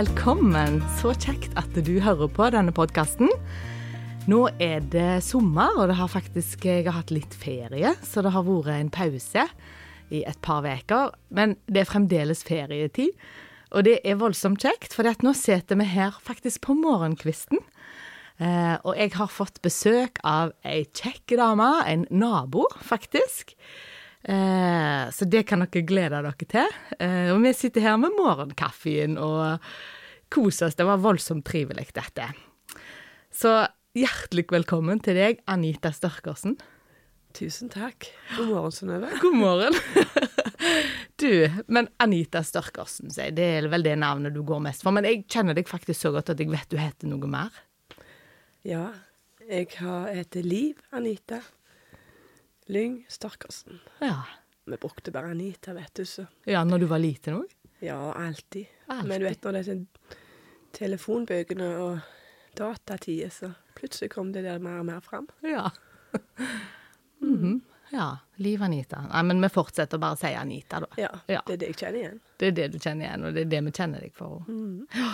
Velkommen. Så kjekt at du hører på denne podkasten. Nå er det sommer, og det har faktisk, jeg har hatt litt ferie, så det har vært en pause i et par uker. Men det er fremdeles ferietid, og det er voldsomt kjekt, for nå sitter vi her faktisk på morgenkvisten. Eh, og jeg har fått besøk av ei kjekk dame, en nabo, faktisk. Eh, så det kan dere glede dere til. Eh, og vi sitter her med morgenkaffen og koser oss. Det var voldsomt trivelig, dette. Så hjertelig velkommen til deg, Anita Størkersen. Tusen takk. God morgen, Synnøve. God morgen. du, men Anita Størkersen, det er vel det navnet du går mest for. Men jeg kjenner deg faktisk så godt at jeg vet du heter noe mer. Ja, jeg heter Liv Anita. Lyng Stakkarsen. Ja. Vi brukte bare Anita, vet du, så. Ja, når du var liten òg? Ja, alltid. Alltid. Men du vet når det er sånn telefonbøkene og datatider, så plutselig kom det der mer og mer fram. Ja. Mhm. Ja. Liv Anita. Nei, men vi fortsetter bare å si Anita, da. Ja, Ja. det er det jeg kjenner igjen. Det er det du kjenner igjen, og det er det vi kjenner deg for. Ja.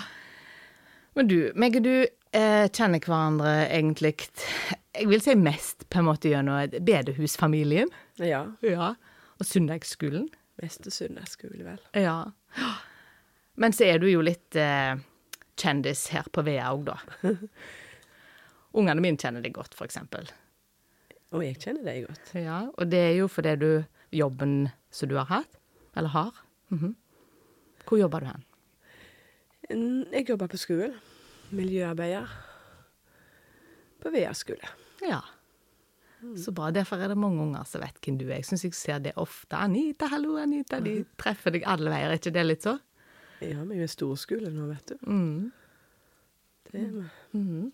Men du, meg og du eh, kjenner hverandre egentlig Jeg vil si mest på en måte gjennom bedehusfamilien. Ja. Ja. Og søndagsskolen. Meste søndagsskole, vel. Ja. Men så er du jo litt eh, kjendis her på VEA òg, da. Ungene mine kjenner deg godt, for eksempel. Og jeg kjenner deg godt. Ja, og det er jo fordi du Jobben som du har hatt, eller har. Mhm. Hvor jobber du hen? Jeg jobber på skolen. Miljøarbeider. På VEA skole. Ja. Så bra. Derfor er det mange unger som vet hvem du er. Jeg syns jeg ser det ofte. 'Anita, hallo, Anita.' De treffer deg alle veier. Er ikke det litt så? Ja, vi er jo i storskole nå, vet du. Mm. Det er vi.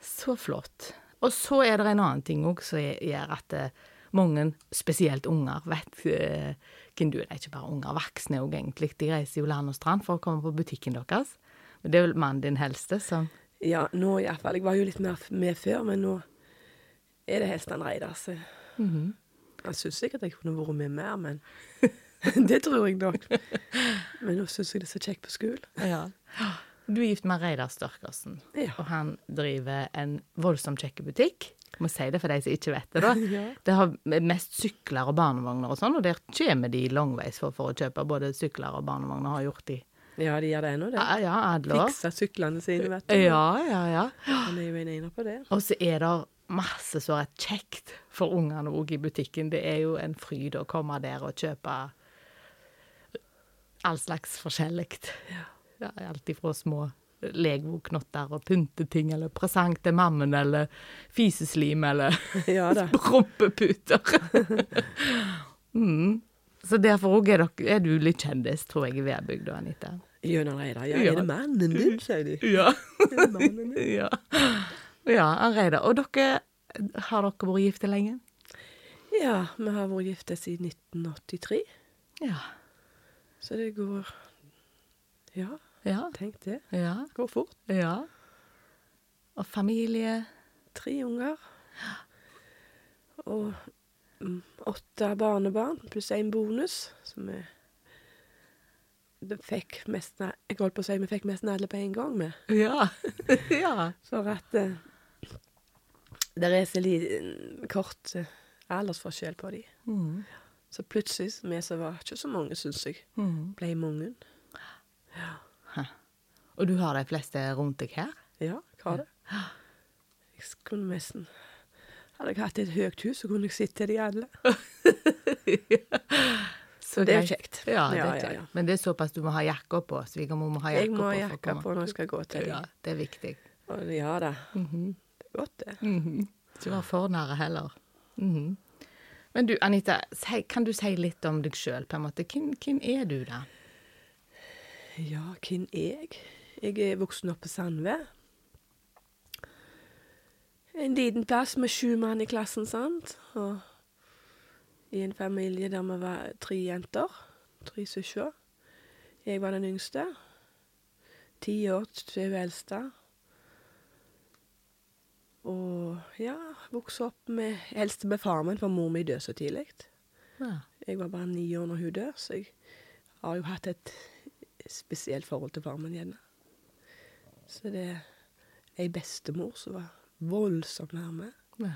Så flott. Og så er det en annen ting òg som gjør at eh, mange, spesielt unger, vet eh, hvem du er. Det er ikke bare unger, voksne òg, egentlig. De reiser jo land og strand for å komme på butikken deres. Men det er vel mannen din helste som Ja, nå iallfall. Jeg var jo litt mer med før, men nå er det helst han Reidar. Så Mhm. han syns sikkert jeg kunne vært med mer, men det tror jeg nok. Men nå syns jeg det er så kjekt på skolen. Ja. Du er gift med Reidar Størkersen, Ja. og han driver en voldsomt kjekk butikk. Jeg må si det for de som ikke vet det, da. Ja. Det har mest sykler og barnevogner og sånn, og der kommer de langveis for, for å kjøpe både sykler og barnevogner. Har gjort de Ja, de gjør det ennå, det. ja, ja. Fikser syklene sine, vet du. Ja, ja, ja. Han er jo en ener på det. Og så er det masse som er kjekt for ungene òg i butikken. Det er jo en fryd å komme der og kjøpe all slags forskjellig. Ja, alt ifra små legoknotter og pynteting, eller presang til mammen, eller fiseslim, eller Ja rumpeputer. mm. Så derfor òg er, er du litt kjendis, tror jeg, i Vedbygda, Anita. Gjennom Reidar. Ja, er det mannen din, sier de. Ja. Ja. ja, han Reidar. Og dere, har dere vært gifte lenge? Ja, vi har vært gifte siden 1983, Ja. så det går Ja, Ja. tenk det. Ja. Går fort. ja. Og familie Tre unger. Og mm, åtte barnebarn pluss en bonus, som vi det fikk nesten Jeg holdt på å si vi fikk nesten alle på en gang med. Ja. ja. For at det er så liten kort eh, aldersforskjell på de. Mm. Så plutselig, vi som var ikke så mange, syns jeg, Mm. ble mange. Og du har de fleste rundt deg her? Ja, jeg har det? Jeg skulle nesten Hadde jeg hatt et høyt hus, så kunne jeg sitte de alle. Så Det er jo kjekt. Ja, det Ja, er ja, kjekt. ja. Men det er såpass du må ha jakka på. Svigermor må ha jakka Jeg må ha jakka på når jeg skal gå til Ja, det er viktig. Og ja da, Mhm. det er godt det. Mhm. Ikke være for nære heller. Mhm. Men du, Anita, kan du si litt om deg sjøl, på en måte? Hvem, hvem er du, da? Ja, hvem er jeg? Jeg er voksen opp på Sandve. En liten plass med sju mann i klassen, sant? Og i en familie der vi var tre jenter. Tre søsken. Jeg var den yngste. Ti år til hun eldste. Og ja, vokste opp med Helst med far min, for mor mi døde så tidlig. Ja. Jeg var bare ni år når hun døde, så jeg har jo hatt et spesielt forhold til far min, gjerne. Så det er ei bestemor som var voldsomt nærme. Ja.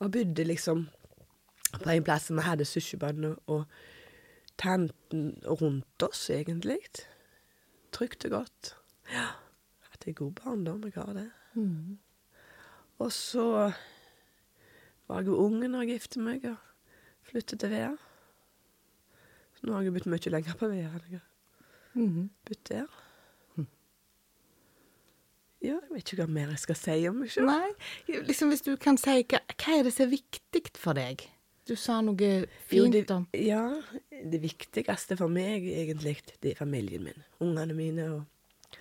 Og bodde liksom på en plass som vi hadde søskenbarnet og tanten rundt oss, egentlig. Trygt og godt. Ja. At det er god barndom, jeg har det. Mm. Og så var jeg jo ung når jeg giftet meg og flyttet til Vea. Så nå har jeg bodd mye lenger på Vea enn jeg har Mhm. bodd der. Ja, jeg vet ikke hva mer jeg skal si om meg sjøl. Nei, liksom hvis du kan si hva, hva er det som er viktig for deg? Du sa noe fint om Ja, det viktigste for meg egentlig, det er familien min. Ungene mine og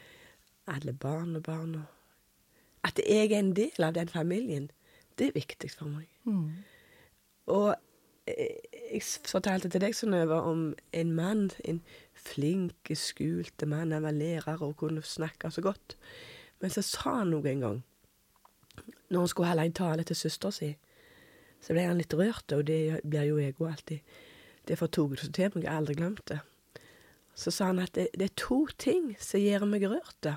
alle barn og barn. Og at jeg er en del av den familien, det er viktig for meg. mm. Og eh, jeg fortalte til deg, Synnøve, om en mann, en flink, skulte mann. Han var lærer og kunne snakke så godt. Men så sa han noe en gang, når han skulle holde en tale til søstera si, så ble han litt rørt, og det blir jo jeg òg alltid. Det tok jeg det som til meg, jeg har aldri glemt det. Så sa han at det, det er to ting som gjør meg rørt,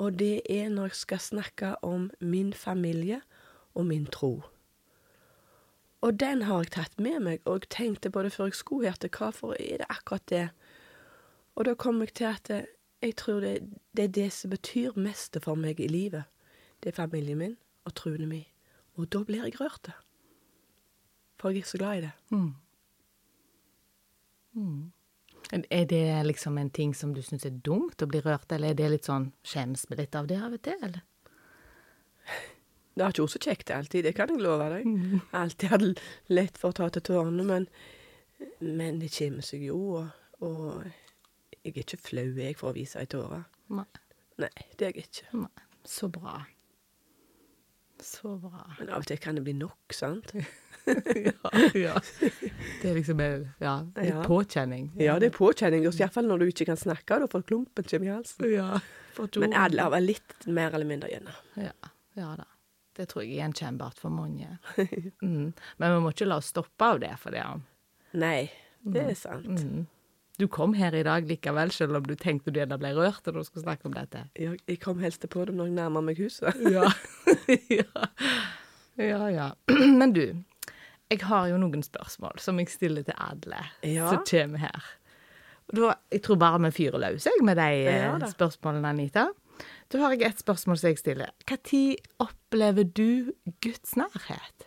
og det er når jeg skal snakke om min familie og min tro. Og den har jeg tatt med meg, og jeg tenkte på det før jeg skulle her, til for er det akkurat det? Og da kom jeg til at jeg tror det, det er det som betyr mest for meg i livet. Det er familien min og troen min. Og da blir jeg rørt. For jeg er så glad i det. Mm. Mm. Er det liksom en ting som du syns er dumt å bli rørt, eller er det litt sånn skjems vi litt av det av og til, eller? Det har ikke vært så kjekt alltid, det kan jeg love deg. Har alltid hatt lett for å ta til tårene, men, men det kommer seg jo, og, og jeg er ikke flau jeg for å vise ei tåre. Nei. Nei, det er jeg ikke. Nei. Så bra. Så bra. Men av og til kan det bli nok, sant? ja, ja. Det er liksom en, ja, litt Ja. påkjenning. Ja, det er påkjenning, iallfall når du ikke kan snakke, da for klumpen kommer i halsen. Ja. Men alle har litt mer eller mindre gjennom. Ja, ja da. Det tror jeg er gjenkjennbart for mange. Mm. Men vi må ikke la oss stoppe av det for det. Nei, det er sant. Mm. Du kom her i dag likevel, selv om du tenkte du gjerne ble rørt når du skulle snakke om dette. Jeg, jeg kom helst på det når jeg nærmer meg huset. Ja. ja. ja, ja. Men du, jeg har jo noen spørsmål som jeg stiller til alle Ja. som kommer her. Da, jeg tror bare vi fyrer løs med de eh, Ja spørsmålene, Anita. Da har jeg et spørsmål som jeg stiller. Når opplever du Guds nærhet?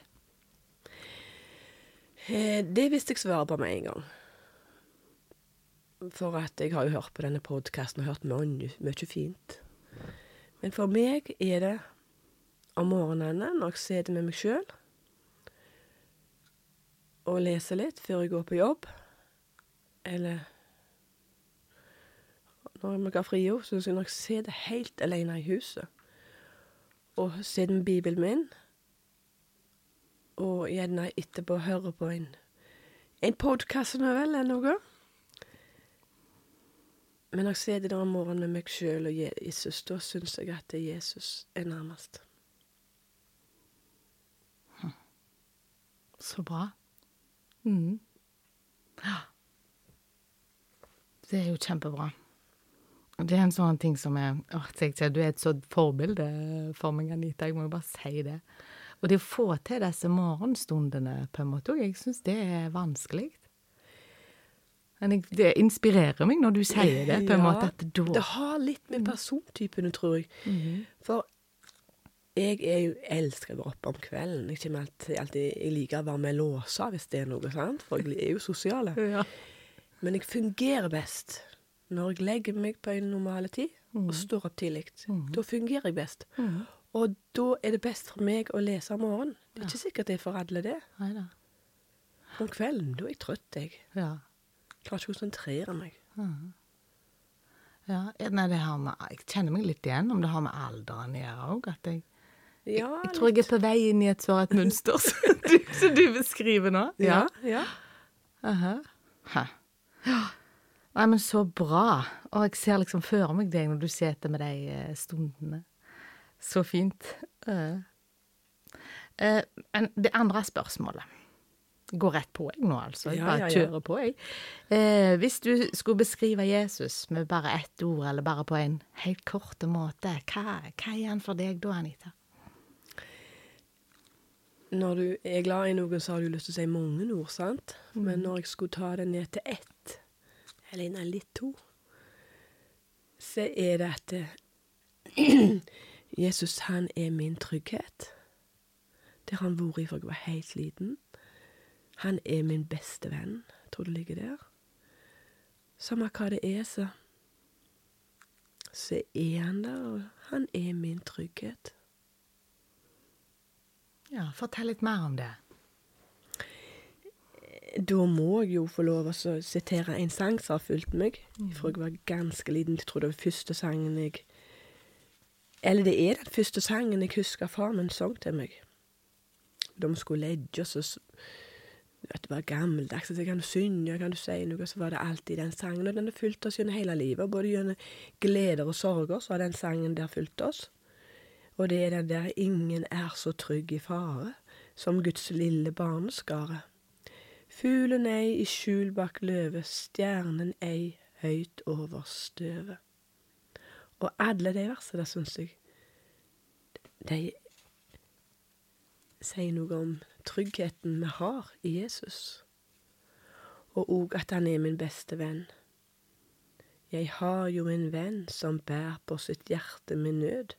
Eh, Det visste jeg svaret på med en gang. For at jeg har jo hørt på denne podkasten og hørt mye, mye fint. Men for meg er det om morgenene, når jeg sitter med meg sjøl og leser litt før jeg går på jobb, eller når jeg har fri, så synes jeg når jeg sitter helt alene i huset og sitter med Bibelen min, og gjerne etterpå hører på en, en podkast eller noe. Men når jeg sitter der om morgenen med meg sjøl og Jesus, da syns jeg at Jesus er nærmest. Så bra. Mm. Det er jo kjempebra. Det er en sånn ting som er åh, Du er et sånt forbilde for meg, Anita. Jeg må jo bare si det. Og det å få til disse morgenstundene, på en måte, og jeg syns det er vanskelig. Men jeg, det inspirerer meg når du sier det, på en Ja, måte. At da Det har litt med persontypene, tror jeg. For jeg er jo elsker å være oppe om kvelden. Jeg, alltid, alltid, jeg liker å være med låsa hvis det er noe, sant? for jeg er jo sosial. ja. Men jeg fungerer best når jeg legger meg på en normal tid og står opp tidlig. Da fungerer jeg best. Og da er det best for meg å lese om morgenen. Det er ikke sikkert det er for alle det. Om kvelden, da er jeg trøtt, jeg. Ja. Klarer ikke å konsentrere meg. ja. Nei, det har med Jeg kjenner meg litt igjen, om det har med alderen å gjøre òg. At jeg Ja, Jeg tror jeg er på vei inn i et så et mønster som du, som du beskriver nå. Ja, ja. Ja, Hæ. Nei, men så bra. Og jeg ser liksom for meg deg når du sitter med de eh, stundene. Så fint. Uh. Uh, det andre spørsmålet. Går rett på jeg nå, altså. Jeg bare ja, ja. kjører på, jeg. Eh, hvis du skulle beskrive Jesus med bare ett ord, eller bare på en helt kort måte, hva, hva er han for deg da, Anita? Når du er glad i noen, så har du lyst til å si mange ord, sant? Men når jeg skulle ta det ned til ett, eller nei, litt to, så er det at Jesus, han er min trygghet. Det har han vært fra jeg var helt liten. Han er min beste venn. Tror det ligger der. Samme hva det er, så så er han der, og han er min trygghet. Ja, Fortell litt mer om det. Da må jeg jo få lov å sitere en sang som har fulgt meg fra jeg var ganske liten. Jeg tror det var første sangen jeg Eller det er den første sangen jeg husker far min sang til meg. Da vi skulle legge oss og at Det var gammeldags. Så kan du synge, kan du si noe, så var det alltid den sangen. Og den har fulgt oss gjennom hele livet. Både gjennom gleder og sorger, så har den sangen der fulgt oss. Og det er den der 'Ingen er så trygg i fare', som Guds lille barneskare. Fuglen ei i skjul bak løvet, stjernen ei høyt over støvet. Og alle de versene der, syns jeg, de sier noe om tryggheten vi har i Jesus. Og òg at han er min beste venn. Jeg har jo en venn som bærer på sitt hjerte min nød.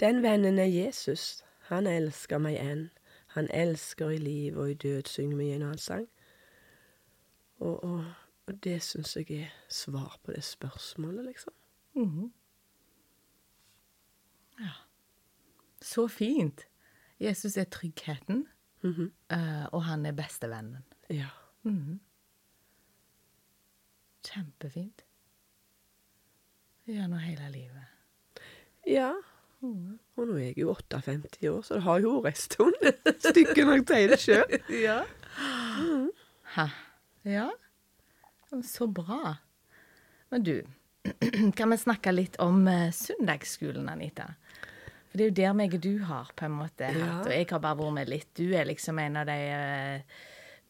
Den vennen er Jesus, han elsker meg enn. Han elsker i liv og i død, synger vi i en annen sang. Og, og, og det syns jeg er svar på det spørsmålet, liksom. Mhm. Ja. Så fint. Jesus er tryggheten, Eh, og han er bestevennen. Ja. Mhm. Kjempefint. Gjennom hele livet. Ja. Mm. Og nå er jeg jo 58 år, så det har jo vært en stund. Stykket nok til det sjøl. Ja. Ha. Ja. Så bra. Men du, kan vi snakke litt om eh, søndagsskolen, Anita? For det er jo der meg og du har på en måte Ja. hatt, og jeg har bare vært med litt. Du er liksom en av de uh,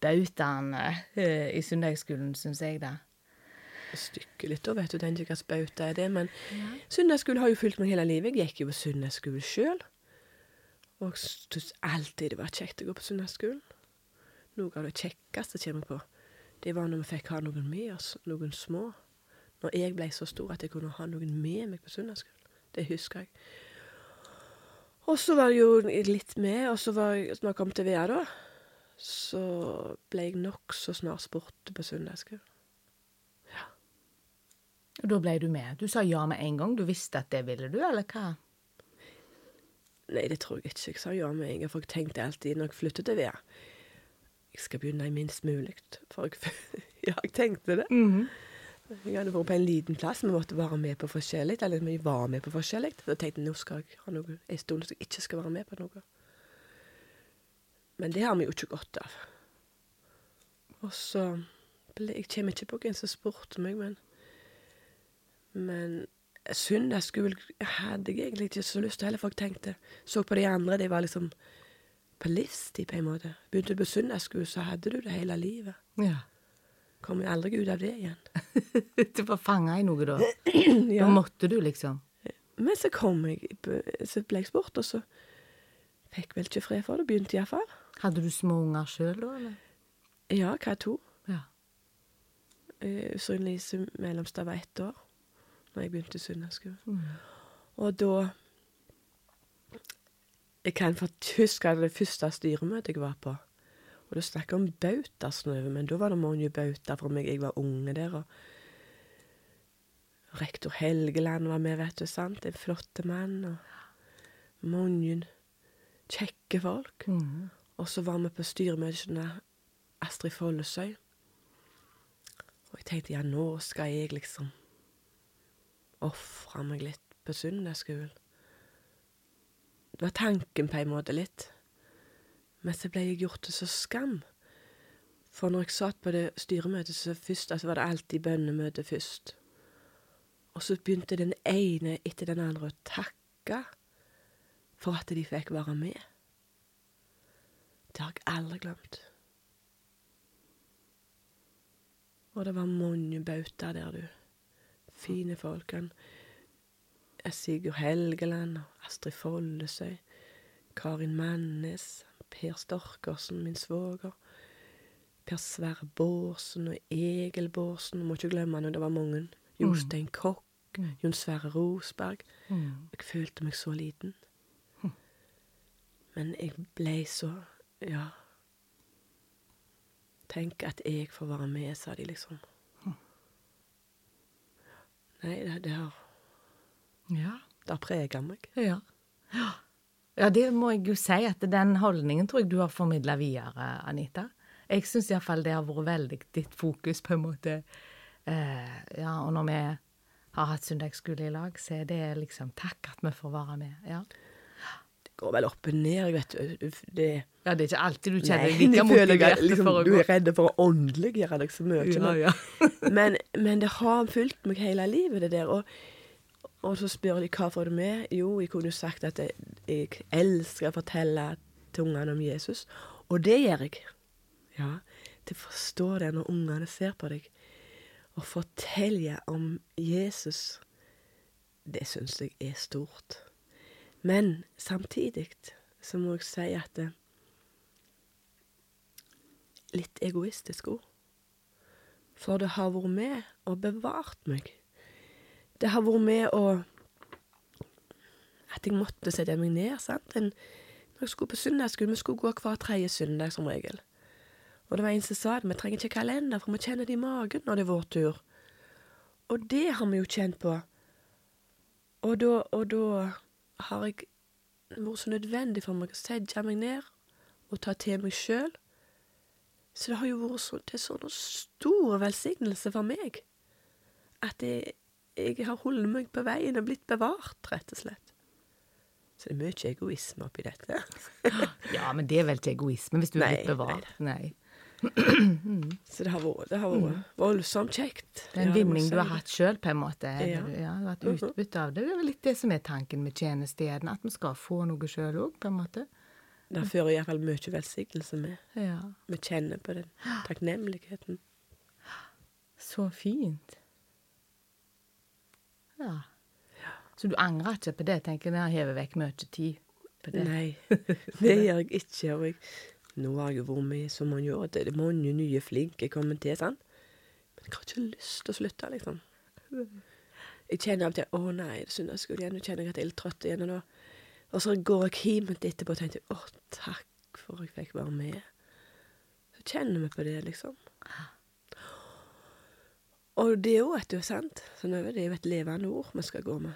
bautaene uh, i søndagsskolen, syns jeg, da. Stykke litt, da vet du den hvilken bauta er det. Men søndagsskole har jo fulgt meg hele livet. Jeg gikk jo på søndagsskole sjøl. Og syntes alltid det var kjekt å gå på søndagsskolen. Noe av det kjekkeste kommer på, det var når vi fikk ha noen med oss, noen små. Når jeg ble så stor at jeg kunne ha noen med meg på søndagsskolen. Det husker jeg. Og så var det jo litt med, og så var jeg, når jeg kom til Vea, da, så ble jeg nokså snart spurte på søndagsskolen. Og da ble du med. Du sa ja med en gang. Du visste at det ville du, eller hva? Nei, det tror jeg ikke. Jeg sa ja med en gang, for jeg tenkte alltid når jeg flyttet til Vea Jeg skal begynne i minst mulig. For jeg, ja, jeg tenkte det. Jeg hadde vært på en liten plass, vi måtte være med på forskjellig. Eller vi var med på forskjellig. Da tenkte jeg nå skal jeg ha noe en stund som jeg ikke skal være med på noe. Men det har vi jo ikke godt av. Og så Jeg kommer ikke på hvem som spurte meg, men Men søndagsskole hadde jeg egentlig ikke så lyst til heller, jeg tenkte Så på de andre, de var liksom på livstid, på en måte. Begynte du på søndagsskole, så hadde du det hele livet. Ja. Kom jeg aldri ut av det igjen. Du var fanga i noe, da. Ja. Da måtte du, liksom. Men så kom jeg, så ble jeg spurt, og så fikk vel ikke fred for det. Begynte iallfall. Hadde du små unger sjøl da, eller? Ja, hva hadde to? Ja. Eh, Usynlig som mellomste var ett år når jeg begynte i søndagsskolen. Mm. Og da Jeg kan faktisk huske det første styremøtet jeg var på. Og da snakket jeg om bautasnøve, men da var det mange bauter for meg. Jeg var unge der, og rektor Helgeland var med, vet du, sant? En flott mann, og mange kjekke folk. Mm. Og så var vi på styremøtet med Astrid Follesøy. Og jeg tenkte ja, nå skal jeg liksom ofre meg litt på søndagsskolen. Det var tanken på en måte litt. Men så ble jeg gjort til så skam. For når jeg satt på det styremøtet, så først, altså var det alltid bønnemøte først. Og så begynte den ene etter den andre å takke for at de fikk være med. Det har jeg aldri glemt. Og det var mange bautaer der, du. Fine folk. Han er Sigurd Helgeland, Astrid Follesøy, Karin Mannes, Per Storkersen, min svoger. Per Sverre Bårdsen og Egil Bårdsen. Må ikke glemme han, det var mange. Jostein Kokk, Mm. Jon Sverre Rosberg. Mm. Jeg følte meg så liten. Men jeg ble så Ja. Tenk at jeg får være med, sa de liksom. Nei, det, det har, Ja. det har prega meg. Ja. Ja, det må jeg jo si, at den holdningen tror jeg du har formidla videre, Anita. Jeg syns iallfall det har vært veldig ditt fokus, på en måte. Eh, ja, og når vi har hatt søndagsskole i lag, så er det liksom takk at vi får være med. Ja, Det går vel opp og ned, jeg vet du. Det, ja det er ikke alltid du kjenner deg like motivert liksom, for å gå. Du er redd for å åndeliggjøre deg så mye. Ja, ja. men, men det har fulgt meg hele livet, det der. Og, og så spør de hva får du med? Jo, jeg kunne sagt at jeg, elsker å fortelle til ungene om Jesus. Og det gjør jeg. Ja, til å forstå det når ungene ser på deg. Å fortelle om Jesus, det syns jeg er stort. Men samtidig så må jeg si at det Litt egoistisk òg. For det har vært med og bevart meg. Det har vært med å At jeg måtte sette meg ned. sant? En, når jeg skulle på søndagsskole, vi skulle gå hver tredje søndag som regel. Og det var en som sa at vi trenger ikke kalender, for vi kjenner det i magen når det er vår tur. Og det har vi jo kjent på. Og da, og da har jeg vært så nødvendig for meg å sette meg ned og ta til meg sjøl. Så det har jo vært så, er sånn stor velsignelse for meg at jeg, jeg har holdt meg på veien og blitt bevart, rett og slett. Så det er mye egoisme oppi dette. Ja, men det er vel ikke egoisme hvis du er blitt bevart. Nei. Så det har vært, det har vært voldsomt kjekt. Det er en Ja, vinning si du har hatt sjøl, på en måte. Ja. Du, ja, du har hatt utbytte av det. Det er vel litt det som er tanken med tjenestestedene, at vi skal få noe sjøl òg, på en måte. Det fører iallfall mye velsignelse med. Ja. Vi kjenner på den takknemligheten. Så fint. Ja. Så du angrer ikke på det, tenker jeg. Hevet vekk mye tid på det. Nei, det gjør jeg ikke. Og jeg, nå har jeg vært med i så mange år. Det er mange nye flinke kommer til, sant. Men jeg har ikke lyst til å slutte, liksom. Jeg kjenner av og til Å nei, det er søndagsskole igjen. Nå kjenner jeg at jeg er litt trøtt igjen. Og, nå. og så går jeg hjem etterpå og tenker Å, takk for at jeg fikk være med. Så kjenner vi på det, liksom. Og det jo, vet du, sant. Er det det er jo et levende ord vi skal gå med.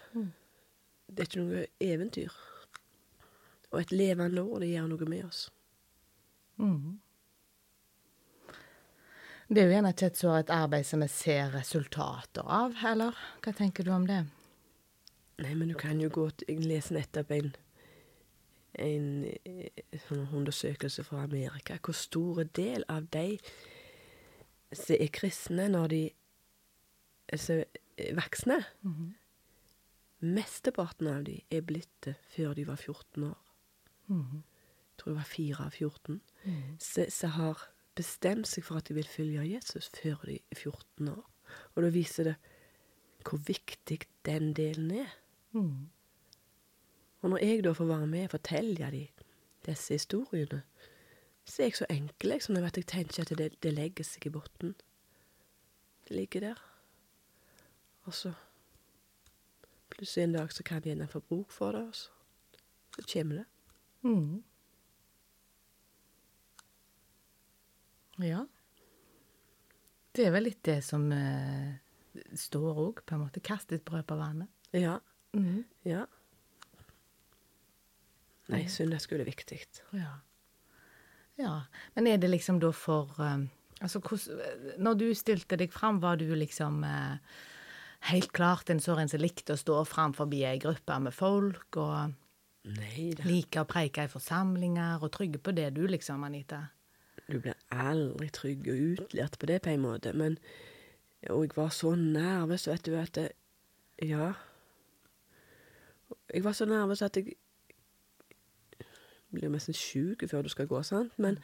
Det er ikke noe eventyr. Og et levende ord, det gjør noe med oss. Mm. Det er jo gjerne ikke et så et arbeid som vi ser resultater av, eller? Hva tenker du om det? Nei, men du kan jo gå til Jeg leser nettopp en, en sånn undersøkelse fra Amerika. Hvor stor del av de som er kristne når de som mm -hmm. Mesteparten av dem er blitt det før de var 14 år. Mhm. Jeg tror det var fire av 14. Som har bestemt seg for at de vil følge Jesus før de er 14 år. Og da viser det hvor viktig den delen er. Mm. Og når jeg da får være med og fortelle de disse historiene, så er jeg så enkel, sånn at jeg tenker at det, det legger seg i bunnen. Det ligger der. Og så plutselig en dag så kan de gjerne få bruk for det, og så, så kommer det. Mm. Ja. Det er vel litt det som eh, står òg, på en måte. Kast ditt brød på vannet. Ja. Mm. Ja. Nei, søndagsskole er viktig. Ja. ja. Men er det liksom da for um, Altså, hos, Når du stilte deg fram, var du liksom eh, helt klart en sånn som likte å stå fram forbi ei gruppe med folk, og like å preike i forsamlinger, og trygge på det du, liksom, Anita? Du blir aldri trygg og utlært på det på en måte, men Og jeg var så nervøs, vet du, at det, Ja. Jeg var så nervøs at jeg blir nesten sjuk før du skal gå, sant? Men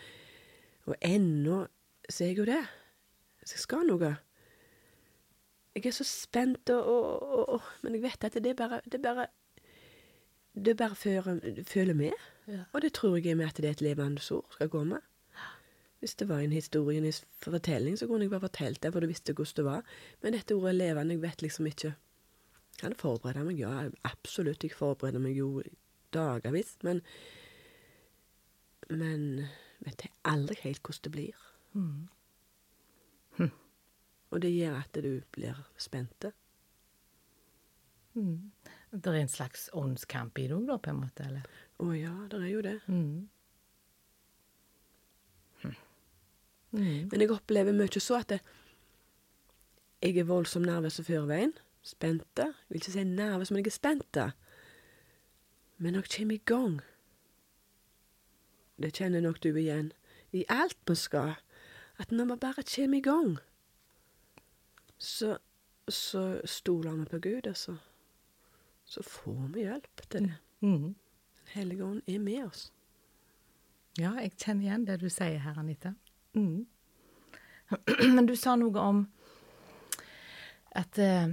Og ennå så er jeg jo det. Så jeg skal noe. Jeg er så spent, og, og, og, og Men jeg vet at det bare Det bare, det bare før, føler med. Ja. Og det tror jeg er med at det er et levende ord skal gå med. Hvis det var en historie, en fortelling, så kunne jeg bare fortalt det, for du visste hvordan det var. Men dette ordet levende, jeg vet liksom ikke Kan hadde forberede meg? Ja, absolutt. Jeg forbereder meg jo dagevis. Men Men vet jeg aldri helt hvordan det blir. Mm. Og det gjør at du blir spente. Mm. Det er en slags åndskamp i det òg, på en måte? eller? Å ja, det er jo det. Mm. Hm. Mm. Men jeg opplever mye så at det, jeg er voldsomt nervøs før veien. Spente. Jeg vil ikke si nervøs, men jeg er spente. Men når jeg kommer i gang Det kjenner nok du igjen. I alt vi skal. At når vi bare kommer i gang, så, så stoler vi på Gud, og så, så får vi hjelp til det. Mm. Den hellige ånd er med oss. Ja, jeg kjenner igjen det du sier her, Anita. Mm. Men du sa noe om at eh,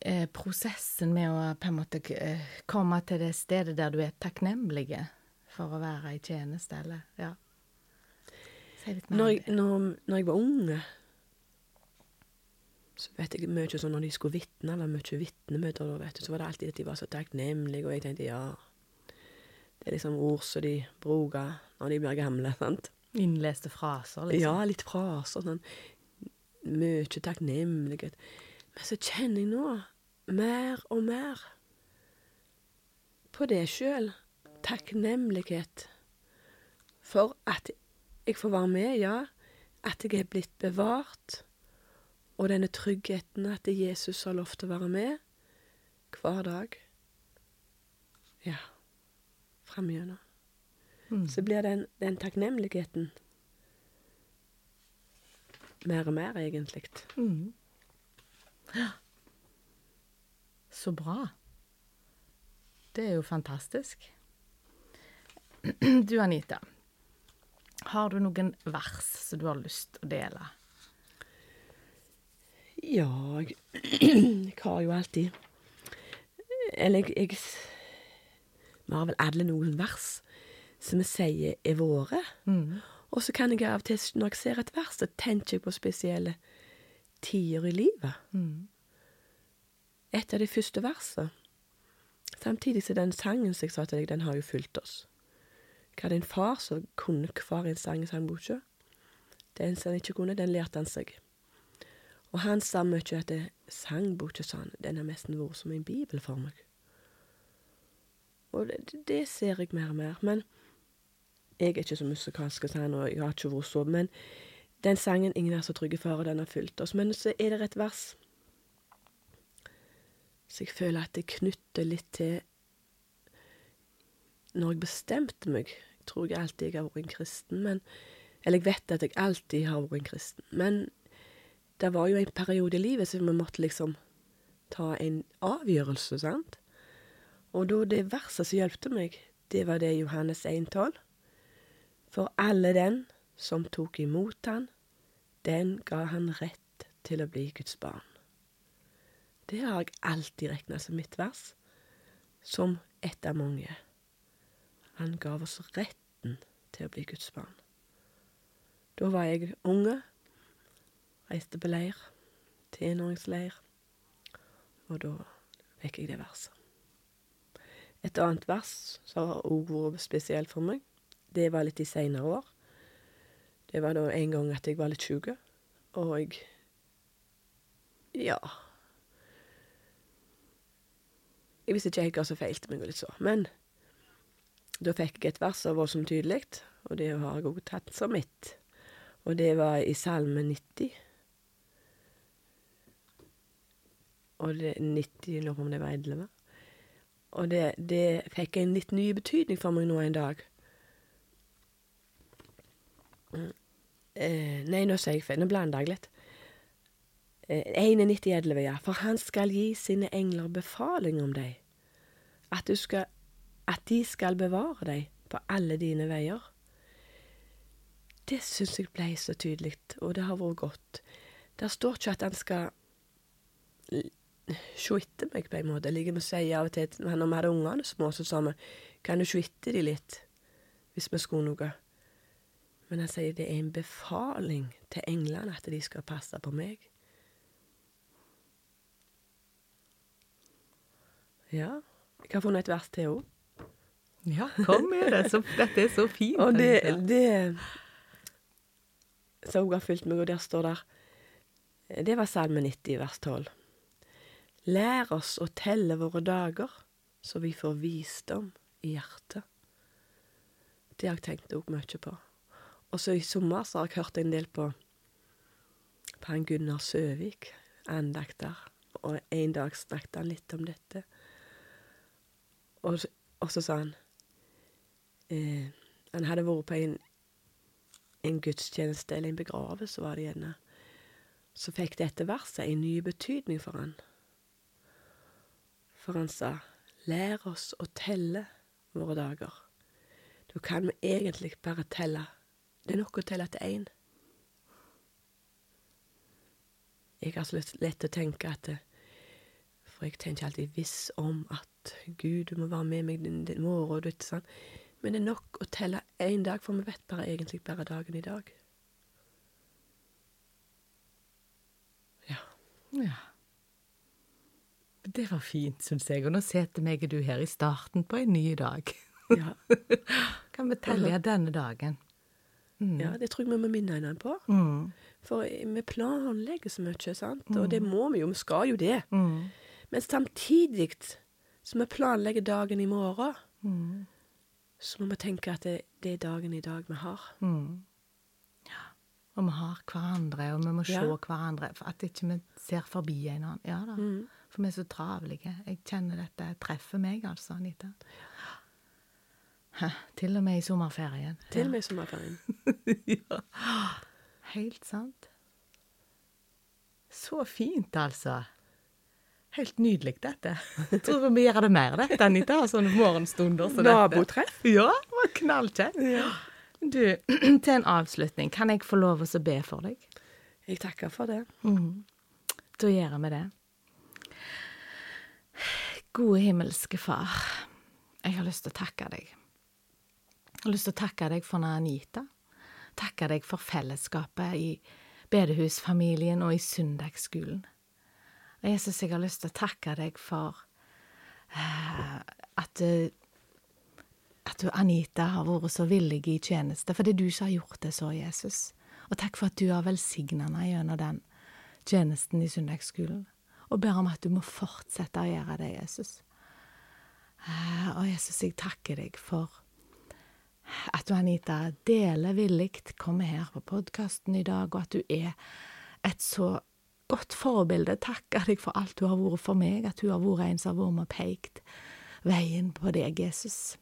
eh, prosessen med å på en måte eh, komme til det stedet der du er takknemlige for å være i tjeneste, eller ja. Si litt mer Når om jeg, det. når, når jeg var unge, så vet jeg mye sånn når de skulle vitne, eller mye vitnemøter, da, vet du, så var det alltid at de var så takknemlige, og jeg tenkte ja Det er liksom ord som de bruker når de blir gamle, sant? Innleste fraser, liksom. Ja, litt fraser, sånn Mye takknemlighet. Men så kjenner jeg nå mer og mer på det sjøl. Takknemlighet for at jeg får være med, ja. At jeg er blitt bevart. Og denne tryggheten at Jesus har lov til å være med hver dag. Ja. Framgjennom. Mm. Så blir den, den takknemligheten mer og mer, egentlig. Mm. Ja. Så bra. Det er jo fantastisk. Du, Anita. Har du noen vers som du har lyst til å dele? Ja, jeg, jeg har jo alltid Eller jeg, jeg Vi har vel alle noen vers som vi sier er våre. Mm. Og så kan jeg av og til, når jeg ser et vers, så tenker jeg på spesielle tider i livet. Mm. Et av de første versene. Samtidig som den sangen som jeg sa til deg, den har jo fulgt oss. Jeg hadde en far som kunne hver en sang i sangboka. Den som han ikke kunne, den lærte han seg. Og han sa mye at det- sangboka, sa han, den har nesten vært som en bibel for meg. Og det, det ser jeg mer og mer. Men jeg er ikke så musikalsk som han, og jeg har ikke vært så Men den sangen 'Ingen er så trygge fare', den har fulgt oss. Men så er det et vers så jeg føler at det knytter litt til Når jeg bestemte meg Jeg tror jeg alltid jeg har vært en kristen, men Eller jeg vet at jeg alltid har vært en kristen. Men det var jo en periode i livet så vi måtte liksom ta en avgjørelse, sant? Og da det verset som hjalp meg, det var det Johannes 1,12. For alle den som tok imot han, den ga han rett til å bli Guds barn. Det har jeg alltid regna som mitt vers, som ett av mange. Han gav oss retten til å bli Guds barn. Da var jeg unge, reiste på leir, tenåringsleir, og da fikk jeg det verset. Et annet vers som har òg vært spesielt for meg, det var litt i seinere år. Det var da en gang at jeg var litt sjuk, og jeg Ja. Jeg visste ikke helt hva som feilte meg, litt så. Men da fikk jeg et vers som var som tydelig, og det har jeg òg tatt som mitt. Og det var i Salme 90. Og det 90, jeg lurer om det var 11. Og det, det fikk en litt ny betydning for meg nå en dag. Eh, nei, nå sier jeg feil. Nå blander jeg litt. Eh, 91,11, ja. For han skal gi sine engler befaling om deg. At, du skal, at de skal bevare deg på alle dine veier. det syns jeg ble så tydelig, og det har vært godt. Der står ikke at han skal se etter meg, på en måte. Jeg liker å si av og til når vi hadde ungene små, så sa vi kan du se etter dem litt, hvis vi skulle noe. Men han sier det er en befaling til englene at de skal passe på meg. Ja, jeg har funnet et vers til òg. Ja, kom med det. Så, dette er så fint. Og det, det som hun har fulgt meg, og der står der Det var Salme 90, vers 12. Lær oss å telle våre dager, så vi får visdom i hjertet. Det har jeg tenkt òg mye på. Og så i sommer så har jeg hørt en del på på han Gunnar Søvik, andakter, og en dag snakket han litt om dette. Og, og så sa han eh, Han hadde vært på en, en gudstjeneste eller en begravelse, var det gjerne. Så fikk dette verset en ny betydning for han. For han sa, lær oss å telle våre dager. Da kan vi egentlig bare telle. Det er nok å telle til én. Jeg har så lett, å tenke at For jeg tenker alltid hvis om at Gud, du må være med meg din, morgen, du sånn. Men det er nok å telle én dag, for vi vet bare egentlig bare dagen i dag. Ja. Ja. Det var fint, syns jeg. Og nå sitter meg og du her i starten på en ny dag. Ja, Kan vi telle denne dagen? ja det tror jeg vi må minne hverandre på. Mm. For vi planlegger så mye, sant? og det må vi jo. Vi skal jo det. Mm. Men samtidig som vi planlegger dagen i morgen, Mm. så må vi tenke at det, det er dagen i dag vi har. Mm. Ja. Og vi har hverandre, og vi må se Ja. hverandre. For at ikke vi ser forbi en annen. Ja da. Mm. For vi er så travlige. Jeg kjenner dette treffer meg, altså, Anita. Hæ, til og med i sommerferien. Til og med i sommerferien. ja. Helt sant. Så fint, altså. Helt nydelig, dette. Jeg tror vi må gjøre det mer, dette, Anita. Sånne morgenstunder som dette. Nabotreff. Ja, det var knallkjekt. Du, til en avslutning, kan jeg få lov å be for deg? Jeg takker for det. Da gjør vi det. Gode himmelske Far, jeg har lyst til å takke deg. Jeg har lyst til å takke deg for Anita. Takke deg for fellesskapet i bedehusfamilien og i søndagsskolen. Og Jesus, jeg har lyst til å takke deg for eh, at, du- at du, Anita, har vært så villig i tjeneste. For det er du som har gjort det så, Jesus. Og takk for at du har velsigna henne gjennom den tjenesten i søndagsskolen. Og ber om at du må fortsette å gjøre det, Jesus. Eh, Og Jesus, jeg takker deg for at du, Anita, deler villig, kommer her på podkasten i dag, og at du er et så godt forbilde. Takker deg for alt du har vært for meg, at du har vært en som har vært med og pekt veien på deg, Jesus.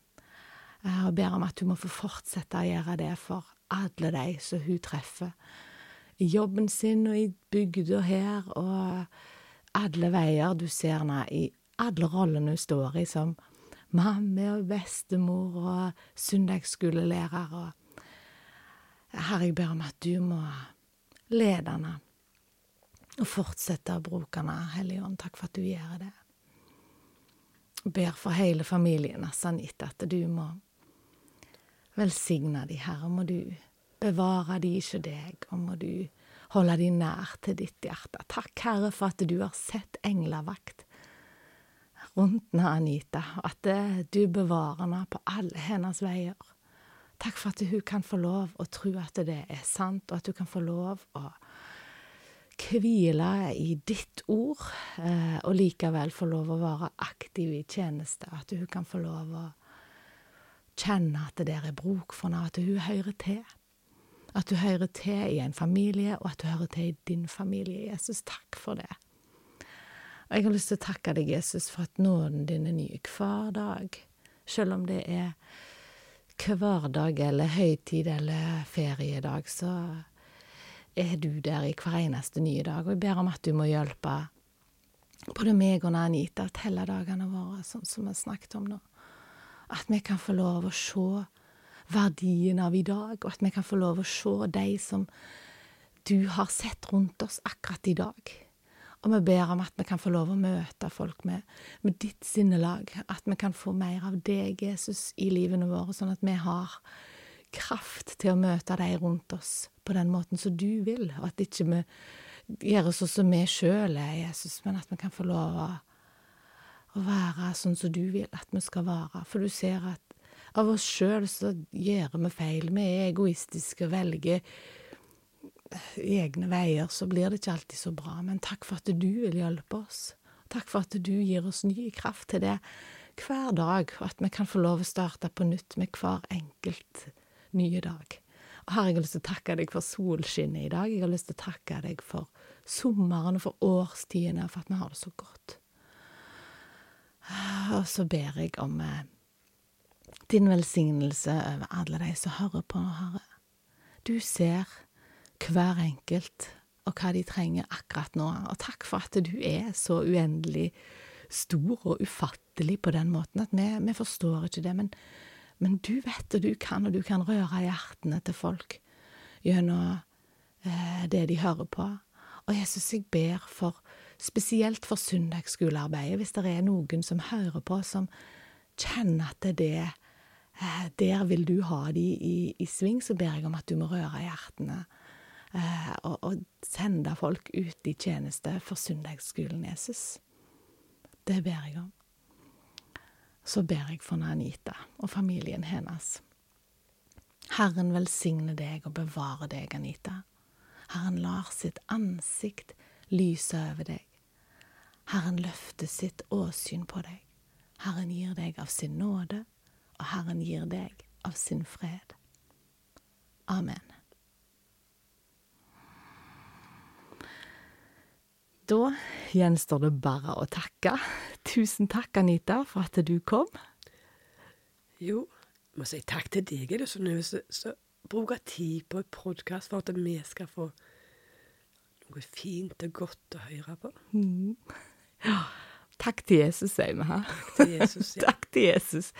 Eh, Og ber om at du må få fortsette å gjøre det for alle de som hun treffer. I jobben sin og i bygda her, og alle veier du ser henne i alle rollene hun står i, som mamma og bestemor og søndagsskolelærer. Og Herre, jeg ber om at du må lede henne og fortsette å bruke henne, Hellige Ånd. Takk for at du gjør det. Jeg ber for hele familien, Sanita, at du må velsigne de, Herre. Må du bevare de ikke deg, og må du holde de nær til ditt hjerte. Takk, Herre, for at du har sett englevakt rundt henne, Anita, og at eh, du bevarer henne på alle hennes veier. Takk for at hun kan få lov å tro at det er sant, og at hun kan få lov å hvile i ditt ord, eh, og likevel få lov å være aktiv i tjeneste. At hun kan få lov å kjenne at det der er bruk for henne, at hun hører til. At du hører til i en familie, og at du hører til i din familie. Jesus, takk for det. Og jeg har lyst til å takke deg, Jesus, for at nåden din er ny hver dag. Selv om det er hverdag eller høytid eller feriedag, så er du der i hver eneste nye dag. Og jeg ber om at du må hjelpe både meg og Anita å telle dagene våre, sånn som vi har snakket om nå. At vi kan få lov å se verdien av i dag, og at vi kan få lov å se de som du har sett rundt oss akkurat i dag. Og vi ber om at vi kan få lov å møte folk med, med ditt sinnelag, at vi kan få mer av deg, Jesus, i livene våre, sånn at vi har kraft til å møte de rundt oss på den måten som du vil, og at ikke vi gjør sånn som vi sjøl er, Jesus, men at vi kan få lov å være sånn som du vil at vi skal være. For du ser at av oss sjøl så gjør vi feil. Vi er egoistiske og velger egne veier, så blir det ikke alltid så bra. Men takk for at du vil hjelpe oss. Takk for at du gir oss ny kraft til det hver dag, og at vi kan få lov å starte på nytt med hver enkelt nye dag. Og her har jeg lyst til å takke deg for solskinnet i dag. Jeg har lyst til å takke deg for sommeren og for årstidene, for at vi har det så godt. Og så ber jeg om eh, din velsignelse over alle de som hører på, Herre. Du ser hver enkelt og hva de trenger akkurat nå, og takk for at du er så uendelig stor og ufattelig på den måten at vi, vi forstår ikke det, men men du vet og du kan, og du kan røre hjertene til folk gjennom eh, det de hører på. Og Jesus, jeg ber for, spesielt for søndagsskolearbeidet, hvis det er noen som hører på, som kjenner at det er det Der vil du ha de i, i, sving, så ber jeg om at du må røre hjertene. Eh, og, og sende folk ut i tjeneste for søndagsskolen, Jesus. Det ber jeg om så ber jeg for Anita og familien hennes. Herren velsigne deg og bevare deg, Anita. Herren lar sitt ansikt lyse over deg. Herren løfter sitt åsyn på deg. Herren gir deg av sin nåde, og Herren gir deg av sin fred. Amen. Da gjenstår det bare å takke. Tusen takk, Anita, for at du kom. Jo, jeg må si takk til deg. Er det så nervøs? bruke tid på en podkast for at vi skal få noe fint og godt å høre på? Mm. Ja. Takk til Jesus, sier vi her. Takk til Jesus, ja. takk til Jesus.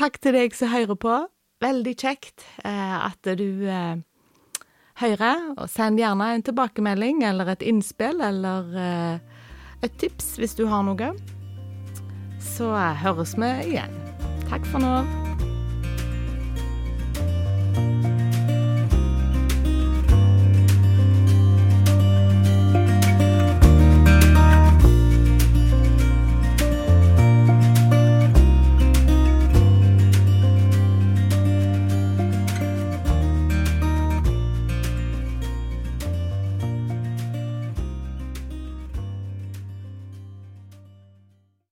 Takk til deg som hører på. Veldig kjekt eh, at du eh, høre. Og send gjerne en tilbakemelding eller et innspill eller uh, et tips hvis du har noe. Så høres vi igjen. Takk for nå.